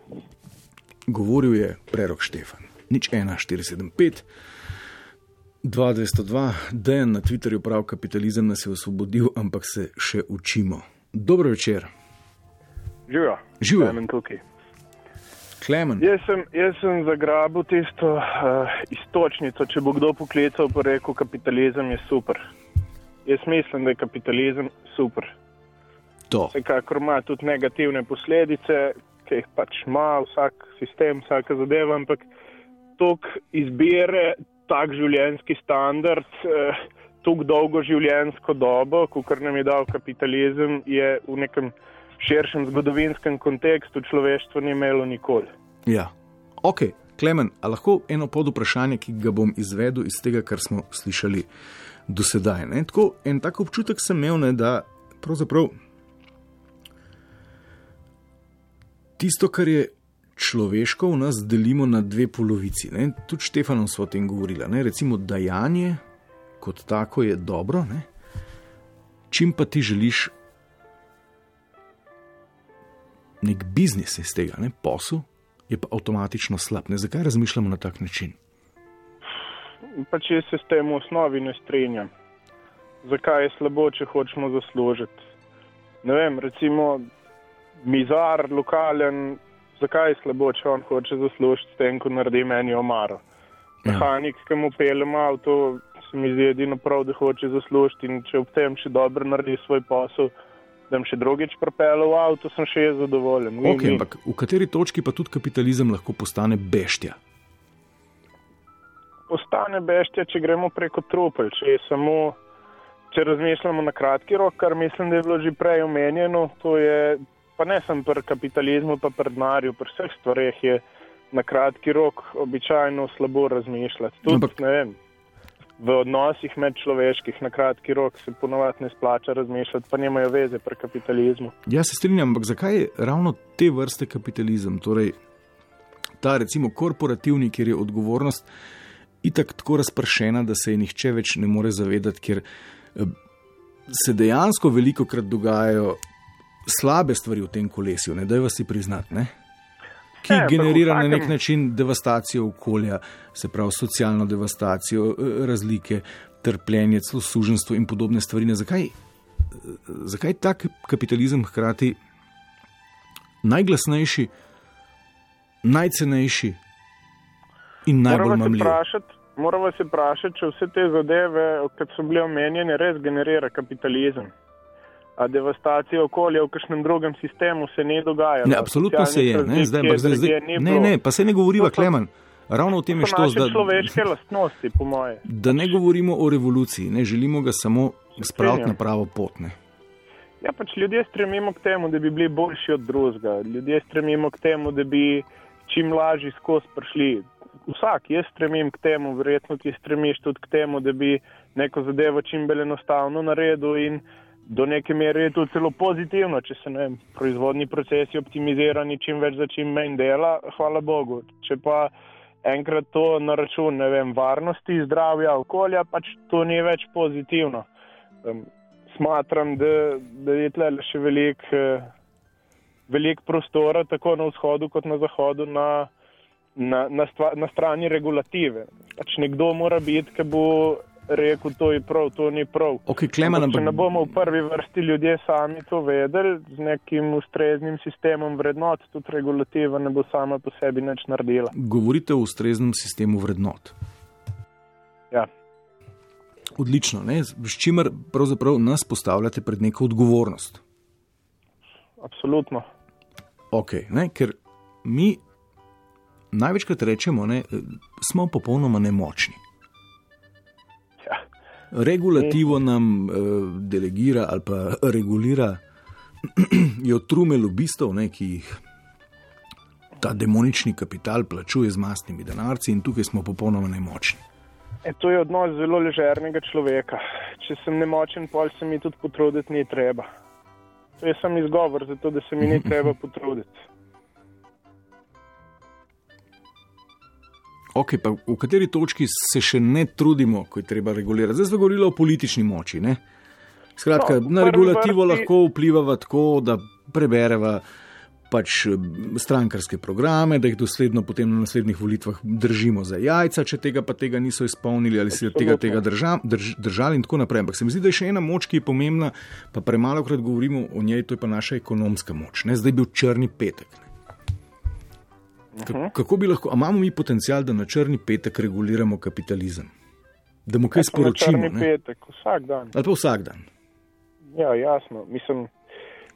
Govoril je prerok Štefan, nič 1,475. 2202, den na Twitterju prav kapitalizem nas je osvobodil, ampak se še učimo. Dobro večer. Živijo. Živijo. Klemen tukaj. Klemen. Jaz sem, jaz sem zagrabil tisto uh, istočnico, če bo kdo poklical, pa rekel, kapitalizem je super. Jaz mislim, da je kapitalizem super. To. Vsekakor ima tudi negativne posledice, ki jih pač ima vsak sistem, vsaka zadeva, ampak tok izbire, tak življenjski standard, eh, tako dolgo življenjsko dobo, kot nam je dal kapitalizem, je v nekem širšem zgodovinskem kontekstu človeštvo ni imelo nikoli. Ja, ok, Klemen, a lahko eno pod vprašanje, ki ga bom izvedel iz tega, kar smo slišali do sedaj. Ne? Tako en tak občutek sem imel, ne, da pravzaprav tisto, kar je človeško v nas delimo na dve polovici. Ne? Tudi Štefanom smo o tem govorili. Recimo, dajanje kot tako je dobro, ne? čim pa ti želiš nek biznis iz tega, ne? posel, je pa avtomatično slab. Ne? Zakaj razmišljamo na tak način? Pa če se s tem v osnovi ne strinjam. Zakaj je slabo, če hočemo zaslužiti? Ne vem, recimo, mizar, lokalen, zakaj je slabo, če on hoče zaslužiti s tem, ko naredi meni omaro. Ja. Mehanik, ki mu peljem avto, se mi zdi edino prav, da hoče zaslužiti in če ob tem še dobro naredi svoj posel, da bom še drugič propeljal v avto, sem še jaz zadovoljen. Mi, okay, mi. Ampak v kateri točki pa tudi kapitalizem lahko postane beštja? Postane beštja, če gremo preko trupel, če je samo. Če razmišljamo na kratki rok, kar mislim, da je bilo že prej omenjeno, to je pa ne sem pri kapitalizmu, pa pri denarju, pri vseh stvareh je na kratki rok običajno slabo razmišljati. Tudi, Ampak, v odnosih medčloveških na kratki rok se ponovadi ne splača razmišljati, pa nimajo veze pri kapitalizmu. Ja, se strinjam, ampak zakaj je ravno te vrste kapitalizem, torej ta recimo korporativni, kjer je odgovornost itak tako razpršena, da se je nihče več ne more zavedati, ker eh, se dejansko veliko krat dogajajo slabe stvari v tem kolesju, ne da vas si priznati. Ne? ki ne, generira na nek način devastacijo okolja, se pravi socialno devastacijo, eh, razlike, trpljenje, celo suženstvo in podobne stvari. Zakaj, eh, zakaj tak kapitalizem hkrati najglasnejši, najcenejši in najbolj mamljiv? Moramo se vprašati, če vse te zadeve, ki so bile omenjene, res generira kapitalizem a devastacija okolja v kakšnem drugem sistemu se ne dogaja. Ne, absolutno se je, ne, zdaj, zdaj, zdaj, zdaj, ne, ne, pa se ne govoriva, Klemen. Ravno o tem je šlo zdaj. Človeške lastnosti, po moje. Da ne govorimo o revoluciji, ne želimo ga samo spraviti na pravo pot. Ne. Ja, pač ljudje stremimo k temu, da bi bili boljši od drugega. Ljudje stremimo k temu, da bi čim lažje skozi prišli. Vsak, jaz stremim k temu, verjetno ti stremiš tudi k temu, da bi neko zadevo čim bolj enostavno naredil in do neke mere je to celo pozitivno, če se vem, proizvodni procesi optimizirani, čim več za čim manj dela, hvala Bogu. Če pa enkrat to na račun vem, varnosti, zdravja, okolja, pač to ni več pozitivno. Um, smatram, da, da je tle še velik, uh, velik prostora, tako na vzhodu kot na zahodu, na, na, na, stva, na strani regulative. Pač nekdo mora biti, ki bo rekel, to je prav, to ni prav. Okay, Kleman, če ne bomo v prvi vrsti ljudje sami to vedeli, z nekim ustreznim sistemom vrednot, tudi regulativa ne bo sama po sebi nič naredila. Govorite o ustreznem sistemu vrednot. Ja. Odlično, ne? s čimer pravzaprav nas postavljate pred neko odgovornost. Absolutno. Okay, ne? Ker mi največkrat rečemo, da smo popolnoma nemočni regulativo nam uh, delegira ali pa regulira jo trume lobistov, ne, ki jih ta demonični kapital plačuje z mastnimi denarci in tukaj smo popolnoma nemočni. E, to je odnos zelo ležernega človeka. Če sem nemočen, pol se mi tudi potruditi ni treba. To je samo izgovor za to, da se mi ni treba potruditi. Ok, pa v kateri točki se še ne trudimo, ko je treba regulirati? Zdaj smo govorili o politični moči. Ne? Skratka, no, na regulativo vrsti... lahko vplivava tako, da prebereva pač strankarske programe, da jih dosledno potem na naslednjih volitvah držimo za jajca, če tega pa tega niso izpolnili ali se tega, tega drža, drž, držali in tako naprej. Ampak se mi zdi, da je še ena moč, ki je pomembna, pa premalo krat govorimo o njej, to je pa naša ekonomska moč. Ne? Zdaj je bil črni petek. Mhm. Kako bi lahko, imamo mi potencial, da na črni petek reguliramo kapitalizem? Da mu kaj sporočimo? Na črni ne? petek, vsak dan. Ali pa vsak dan. Ja, jasno. Mislim,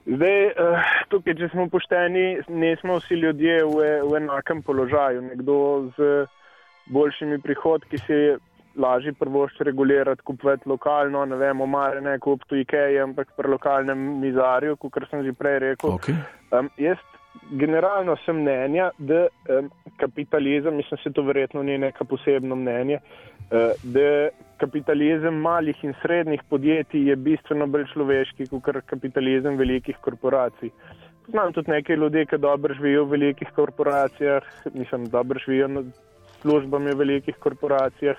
zdaj, uh, tukaj, če smo pošteni, nismo vsi ljudje v, v enakem položaju. Nekdo z boljšimi prihodki si lažje prvošče regulirati, kupiti lokalno, ne vem, omare ne kupiti IKEA, ampak pri lokalnem mizarju, kot sem že prej rekel. Okay. Um, jaz generalno sem mnenja, da um, kapitalizem, mislim, da to verjetno ni neka posebno mnenje, uh, da kapitalizem malih in srednjih podjetij je bistveno bolj človeški kot kapitalizem velikih korporacij. Znam tudi nekaj ljudi, ki dobro živijo v velikih korporacijah, mislim, dobro živijo na službami v velikih korporacijah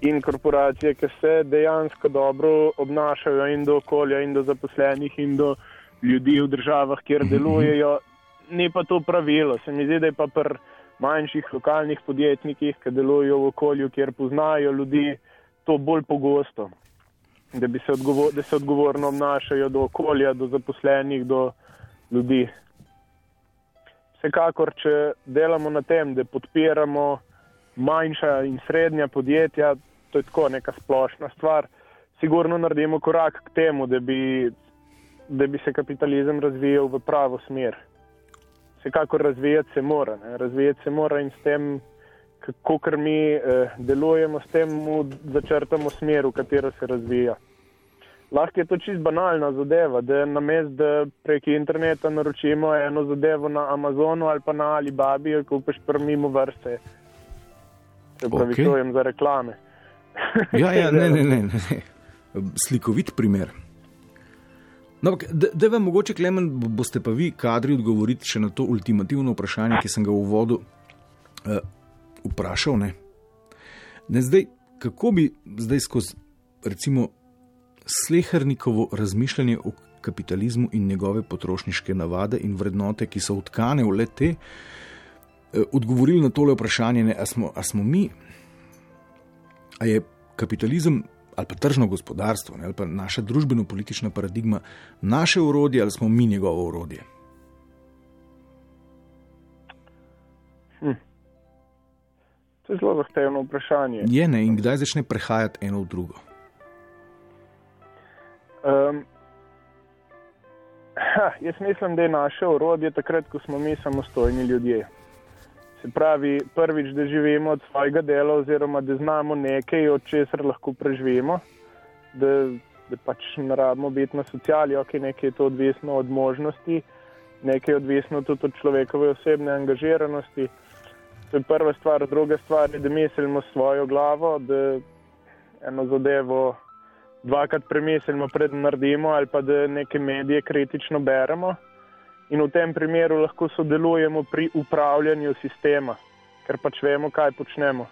in korporacije, ki se dejansko dobro obnašajo in do okolja, in do zaposlenih, in do ljudi v državah, kjer delujejo ni pa to pravilo. Se mi zdi, da je pa pri manjših lokalnih podjetnikih, ki delujejo v okolju, kjer poznajo ljudi, to bolj pogosto. Da, se, odgovor, da se odgovorno obnašajo do okolja, do zaposlenih, do ljudi. Vsekakor, če delamo na tem, da podpiramo manjša in srednja podjetja, to je tako neka splošna stvar, sigurno naredimo korak k temu, da bi, da bi se kapitalizem razvijal v pravo smer vsekakor razvijati se mora. Ne. Razvijati se mora in s tem, kako kar mi eh, delujemo, s tem začrtamo smer, v katero se razvija. Lahko je to čist banalna zadeva, da na mest, da prek interneta naročimo eno zadevo na Amazonu ali pa na Alibabi, ko paš prmimo vrste. Se pravi, okay. to jem za reklame. Ja, ja, ne, ne, ne, ne. Slikovit primer. No, da vam mogoče, Klemen, boste pa vi kadri odgovoriti še na to ultimativno vprašanje, ki sem ga v uvodu uh, vprašal. Ne? Ne, zdaj, kako bi zdaj skozi, recimo, slehrnikovo razmišljanje o kapitalizmu in njegove potrošniške navade in vrednote, ki so utkane v le te, uh, odgovorili na tole vprašanje, ali smo, smo mi, ali je kapitalizem ali pa tržno gospodarstvo, ne, ali pa naša družbeno-politična paradigma, naše urodje ali smo mi njegovo urodje? Hm. To je zelo zahtevno vprašanje. Je ne in kdaj začne prehajati eno v drugo? Um, ha, jaz mislim, da je naše urodje takrat, ko smo mi samostojni ljudje. Se pravi, prvič, da živimo od svojega dela, oziroma da znamo nekaj, od česar lahko preživimo, da, da pač ne rabimo biti na sociali, ok, nekaj je to odvisno od možnosti, nekaj je odvisno tudi od človekove osebne angažiranosti. To je prva stvar. Druga stvar je, da mislimo svojo glavo, da eno zadevo dvakrat premislimo, predem naredimo, ali pa da neke medije kritično beremo in v tem primeru lahko sodelujemo pri upravljanju sistema, ker pač vemo, kaj počnemo.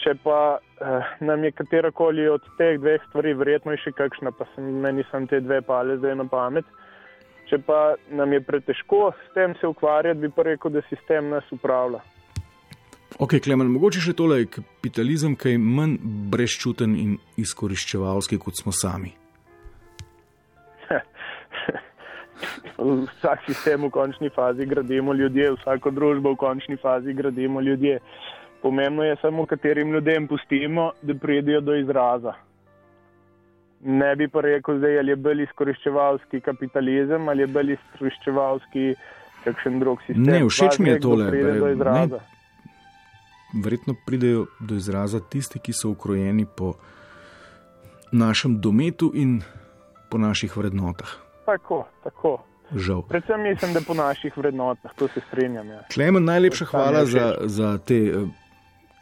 Če pa eh, nam je katerokoli od teh dveh stvari, verjetno je še kakšna, pa sem meni sem te dve pale zdaj na pamet. Če pa nam je pretežko s tem se ukvarjati, bi pa rekel, da sistem nas upravlja. Ok, Klemen, mogoče še tole je kapitalizem, ki je manj brezčuten in izkoriščevalski, kot smo sami. Vsak sistem v končni fazi gradimo ljudje, vsako družbo v končni fazi gradimo ljudje. Pomembno je samo, katerim ljudem pustimo, da pridejo do izraza. Ne bi pa rekel, zdaj, ali je bolj izkoriščevalski kapitalizem ali je bolj izkoriščevalski kakšen drug sistem. Ne, všeč mi je tole. Verjetno pridejo do izraza tisti, ki so ukrojeni po našem dometu in po naših vrednotah. Tako, tako. Žal. Predvsem mislim, da po naših vrednotah, to se strinjam. Ja. Klemen, najlepša hvala za, za te uh,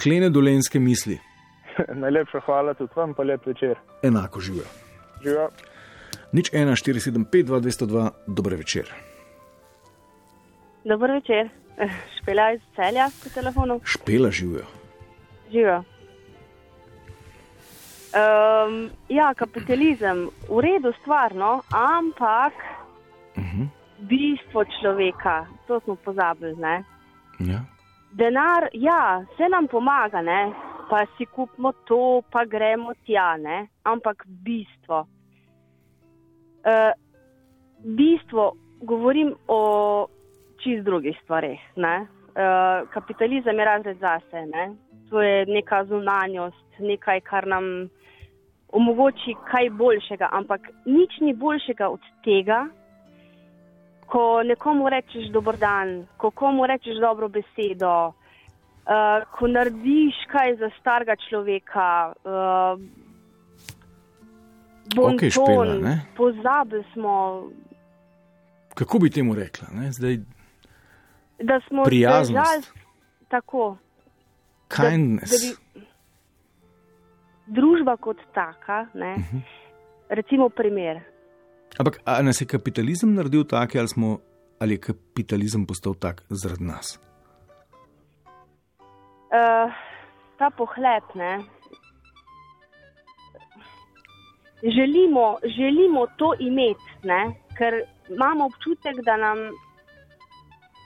klene dolenske misli. najlepša hvala tudi vam, pa lep večer. Enako živijo. Živijo. Nič 1, 4, 7, 5, 2, 202, dober večer. Dober večer, špela iz celja po telefonu. Špela živijo. Živijo. Um, ja, kapitalizem, v redu stvar, no, ampak uh mhm. -huh. bistvo človeka, to smo pozabili. Ja. Denar, ja, se nam pomaga, ne? pa si kupimo to, pa gremo tja, ne? ampak bistvo. Uh, bistvo, govorim o čist drugih stvarih. Uh, kapitalizem je razred zase, ne? to je neka zunanjost, nekaj, kar nam omogoči kaj boljšega, ampak nič ni boljšega od tega, ko nekomu rečeš dober dan, ko komu rečeš dobro besedo, uh, ko narediš kaj za starega človeka. Uh, Okay, špela, pozabili smo. Kako bi temu rekla? Zdaj, da smo prijazni. Tako. Kindness. Da, da bi, družba kot taka, ne, uh mhm. -huh. recimo primer. Ampak ali nas je kapitalizem naredil tak, ali, smo, ali je kapitalizem postal tak zaradi nas? Uh, ta pohlep, ne. Želimo, želimo to imeti, ne, ker imamo občutek, da nam,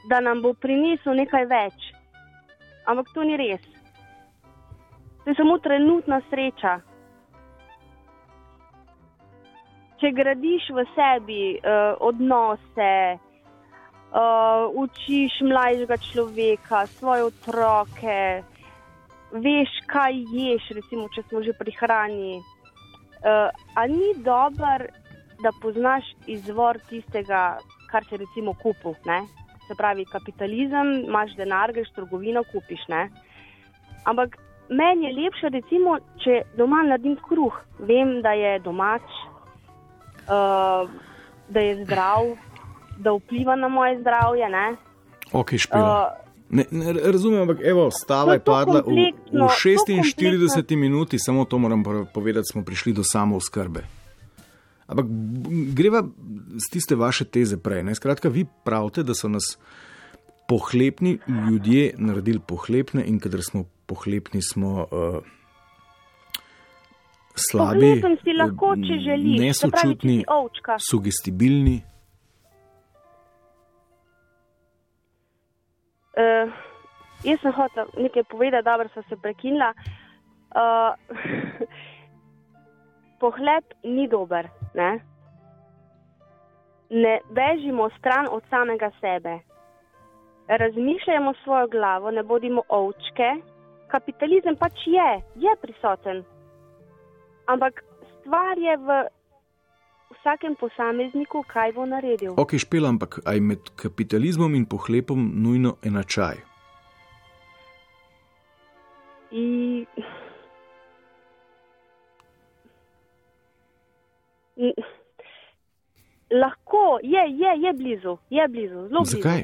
da nam bo prinesel nekaj več. Ampak to ni res. To je samo trenutna sreča. Če gradiš v sebi uh, odnose, uh, učiš mlajšega človeka, svoje otroke, veš, kaj ješ, recimo, če smo že pri hrani. Uh, a ni dobro, da poznaš izvor tistega, kar si recimo kupil? Ne? Se pravi, kapitalizem, imaš denar, greš v trgovino, kupiš. Ne? Ampak meni je lepše, recimo, če doma naredim kruh, vem, da je domač, uh, da je zdrav, da vpliva na moje zdravje. Ne? Ok, špila. Uh, Ne, ne razumem, ampak evo, stava je padla v, v 46 minuti, samo to moram povedati, smo prišli do samo skrbe. Ampak greva z tiste vaše teze prej. Ne? Skratka, vi pravite, da so nas pohlepni ljudje naredili pohlepne in kadar smo pohlepni, smo. Uh, Slabi, lahko, nesočutni, sugestibilni. Uh, jaz sem hotel nekaj povedati, da sem se prekinila. Uh, pohlep ni dober. Ne? ne bežimo stran od samega sebe. Razmišljajmo svojo glavo, ne bodimo ovčke. Kapitalizem pač je, je prisoten. Ampak stvar je v vsakem posamezniku, kaj bo naredil. Ok, špil, ampak aj med kapitalizmom in pohlepom nujno enačaj. I... Lahko je, je, je blizu, je blizu, zelo blizu. Zakaj?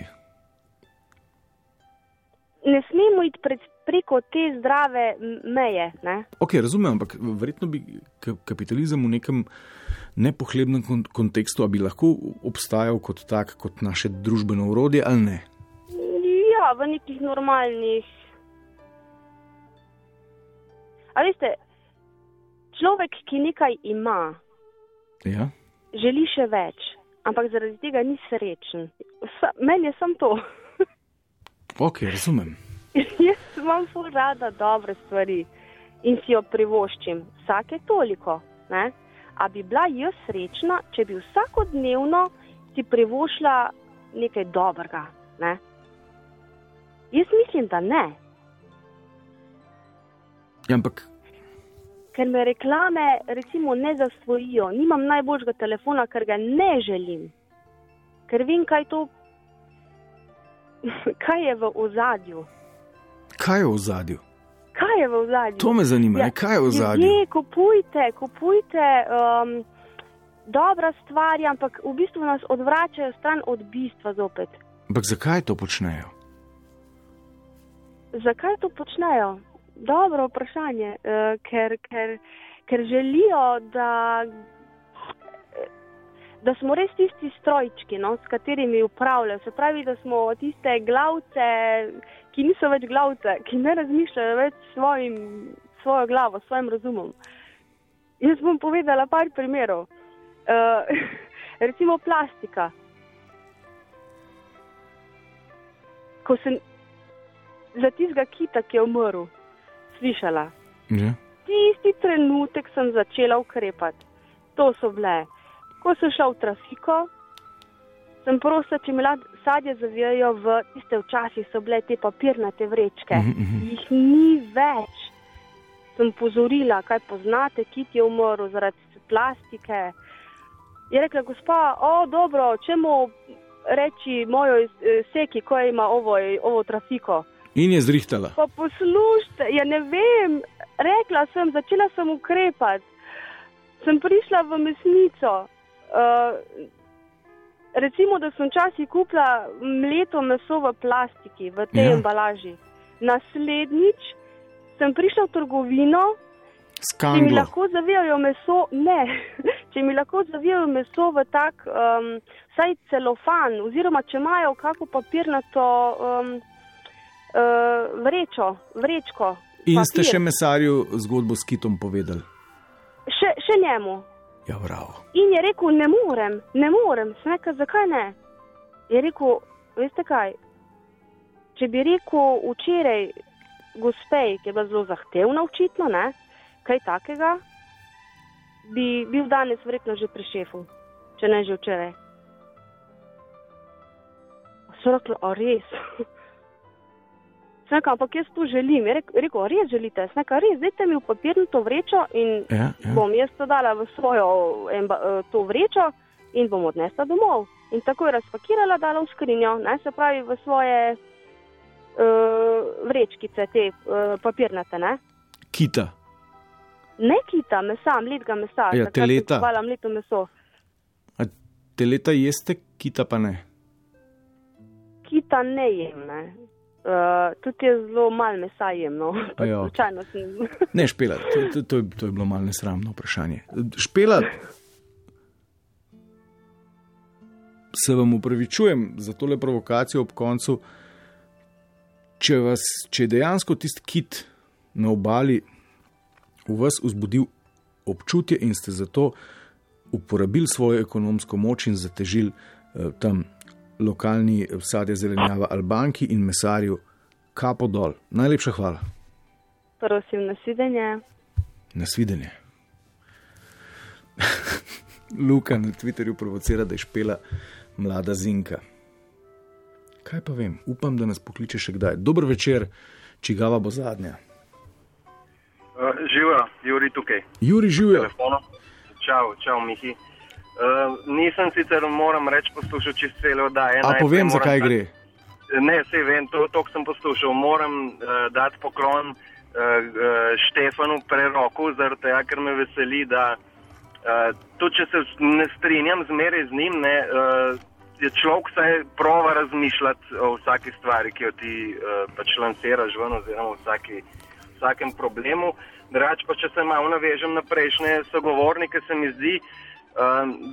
Ne smemo iti pred, preko te zdrave meje. Ne? Ok, razumem, ampak verjetno bi kapitalizem v nekem nepohlebnem kontekstu bi lahko obstajal kot tak, kot naše družbeno urodje ali ne? Ja, v nekih normalnih. A veste, človek, ki nekaj ima, ja? želi še več, ampak zaradi tega ni srečen. Meni je samo to. ok, razumem. Jaz imam zelo rada dobre stvari in si jo privoščim, vsake toliko. Ne? A bi bila jaz srečna, če bi vsakodnevno si privošla nekaj dobrega? Ne? Jaz mislim, da ne. Ja, ampak ker me reklame recimo ne zasvojijo. Nimam najboljšega telefona, ker ga ne želim, ker vem, kaj, to, kaj je v ozadju. Kaj je v ozadju? Kaj je v ozadju? To me zanima, ja, kaj je v ozadju. Ne, kupujte, kupujte um, dobra stvar, ampak v bistvu nas odvračajo stran od bistva zopet. Ampak zakaj to počnejo? Zakaj to počnejo? Dobro vprašanje, uh, ker, ker, ker želijo, da, da smo res tisti strojčki, no, s katerimi upravljajo. Se pravi, da smo tiste glavce, ki niso več glavce, ki ne razmišljajo več svojim, svojo glavo, svojim razumom. Jaz bom povedala par primerov. Uh, recimo plastika. Ko sem za tistega kita, ki je umrl slišala. Ja. Tisti trenutek sem začela ukrepati. To so bile. Ko sem šla v trafiko, sem prosila, če mi lahko sadje zavijajo v tiste včasih, so bile te papirnate vrečke. Mm -hmm. Jih ni več. Sem pozorila, kaj poznate, kit je umrl zaradi plastike. Je rekla, gospa, o, dobro, če mu reči mojo eh, seki, ko ima ovo, ovo trafiko. In je zrihtala. Pa poslušajte, ja ne vem, rekla sem, začela sem ukrepati. Sem prišla v mesnico. Uh, recimo, da sem včasih kupila mleto meso v plastiki, v tej ja. embalaži. Naslednjič sem prišla v trgovino. Če mi lahko zavijajo meso, ne. Če mi lahko zavijajo meso v tak, um, saj celofan, oziroma če imajo kako papirnato. Um, uh, vrečo, vrečko. In papir. ste še mesarju zgodbo s kitom povedali? Še, še njemu. Ja, prav. In je rekel, ne morem, ne morem, sneka, zakaj ne? Je rekel, veste kaj? Če bi rekel včeraj gospej, ki je bila zelo zahtevna, očitno, ne, kaj takega, bi bil danes verjetno že pri šefu, če ne že včeraj. So rekli, a res. Sneka, ampak jaz to želim. Je rekel, res želite, sneka, res, zdaj mi v papirnato vrečo in ja, ja. bom jaz to dala v svojo emba, eh, to vrečo in bom odnesla domov. In tako je razpakirala, dala v skrinjo, ne, se pravi v svoje uh, vrečkice, te uh, papirnate. Ne. Kita. Ne kita, mesa, mletega mesa. Ja, teleta. Hvala, mleto meso. A teleta jeste, kita pa ne. Kita ne jem. Ne. Uh, tudi je zelo malo mesa jemno. Ja, Slučajno sem. Ne, špela, to, to, to, je, to je bilo malo nesramno vprašanje. Špela, se vam upravičujem za tole provokacijo ob koncu. Če, vas, če je dejansko tisti kit na obali v vas vzbudil občutje in ste zato uporabili svojo ekonomsko moč in zatežili eh, tam lokalni sadje zelenjava Albanki in mesarju, kapo dol. Najlepša hvala. Prosim, nasvidenje. Nasvidenje. Luka na Twitterju provocira, da je špela mlada zinka. Kaj pa vem, upam, da nas pokliče še kdaj. Dober večer, čigava bo zadnja. Uh, živa, Juri tukaj. Juri živijo. Čau, čau, Mihi. Uh, nisem sicer, moram reči, poslušal čez celo oddaje. A povem, zakaj gre? Ne, se vem, to, to sem poslušal. Moram uh, dati poklon uh, uh, Štefanu preroku, zaradi tega, ker me veseli, da uh, tudi če se ne strinjam zmeraj z njim, ne, uh, je človek vsaj prova razmišljati o vsaki stvari, ki jo ti uh, pač lansiraš ven oziroma vsaki, vsakem problemu. Drugač pa, če se malo navežem na prejšnje sogovornike, se mi zdi, uh,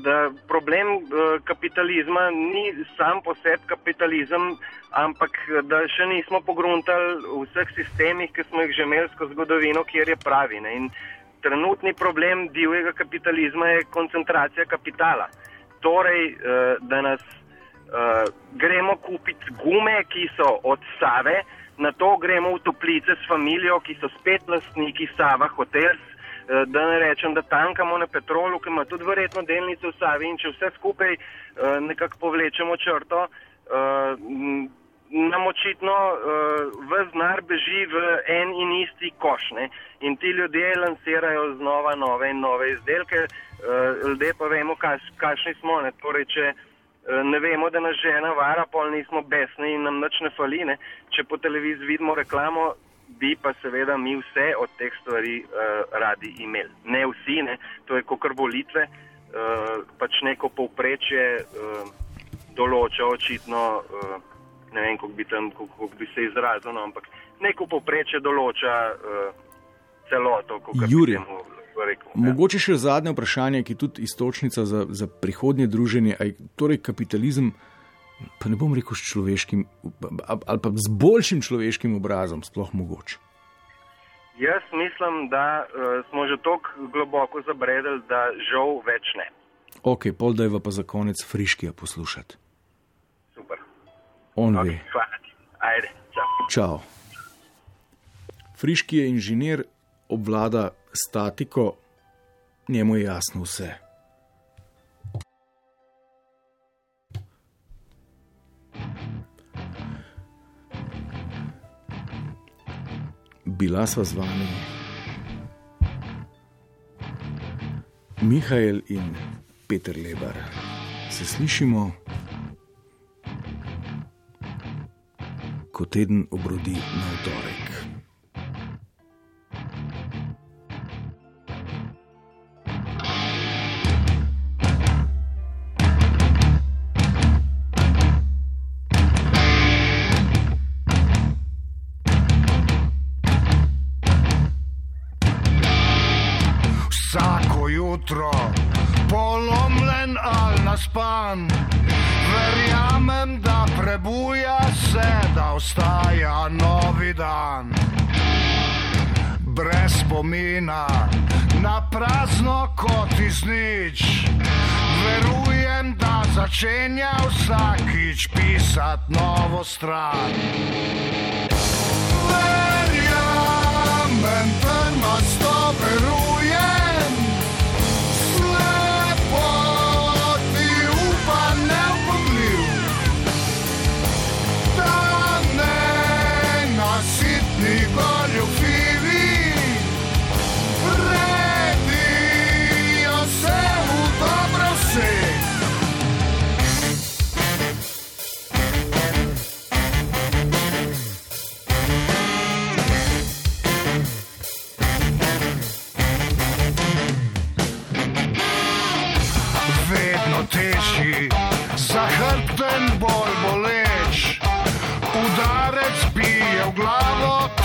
da problem eh, kapitalizma ni sam po sebi kapitalizem, ampak da še nismo pogruntali v vseh sistemih, ki smo jih že imeli skozi zgodovino, kjer je pravi. Ne? In trenutni problem divjega kapitalizma je koncentracija kapitala. Torej, eh, da nas eh, gremo kupiti gume, ki so od Save, na to gremo v toplice s familijo, ki so spet lastniki Sava Hotels. Eh, da ne rečem, da tankamo na petrolu, ki ima tudi verjetno delnice v Savi in če vse skupaj eh, nekako povlečemo črto, eh, nam očitno vse znar beži v en in isti koš. Ne? In ti ljudje lansirajo znova nove in nove izdelke, ljudje pa vemo, kakšni smo. Ne? Torej, če ne vemo, da nas žena vara, pol nismo besni in nam nič ne fali. Ne? Če po televiziji vidimo reklamo, bi pa seveda mi vse od teh stvari uh, radi imeli. Ne vsi, ne. to je kot volitve, uh, pač neko povprečje uh, določa očitno, uh, ne vem, kako bi, tam, kako, bi se izrazil, no, ampak neko povprečje določa uh, celoto, kot bi temu rekel. Ja. Mogoče še zadnje vprašanje, ki je tudi istočnica za, za prihodnje druženje, aj, torej kapitalizem pa ne bom rekel s človeškim, ali pa z boljšim človeškim obrazom, sploh mogoče. Jaz mislim, da uh, smo že tako globoko zabredeli, da žal več ne. Ok, pol da je pa za konec friškija poslušati. Super. On okay, ve. Hvala. Ajde, čau. Čau. Friški je inženir, obvlada statiko, njemu je jasno vse. Bila sva z vami. Mihajl in Peter Lebar, se slišimo, ko teden obrodi na torek. Ali naspan. Verjamem, da prebuja se, da ostaja novi dan. Brez spomina, na prazno kot iz nič. Verujem, da začenja vsakič pisati novo stran. Verjamem, da sto veruje.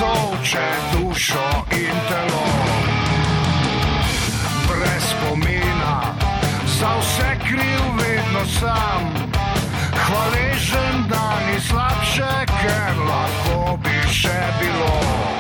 Tolče dušo in telo. Brez spomina, za vse kriv vedno sam. Hvaležen, da ni slabše, ker lahko bi še bilo.